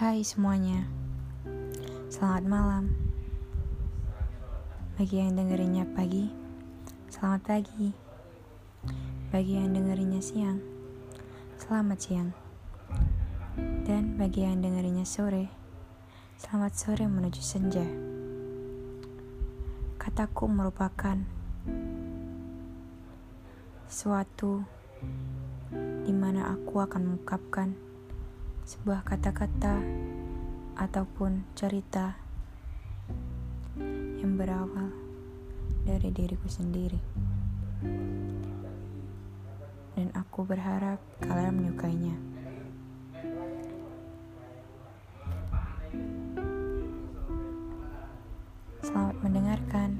Hai semuanya, selamat malam. Bagi yang dengerinnya pagi, selamat pagi. Bagi yang dengerinnya siang, selamat siang. Dan bagi yang dengerinnya sore, selamat sore menuju senja. Kataku merupakan suatu di mana aku akan mengungkapkan sebuah kata-kata ataupun cerita yang berawal dari diriku sendiri. Dan aku berharap kalian menyukainya. Selamat mendengarkan.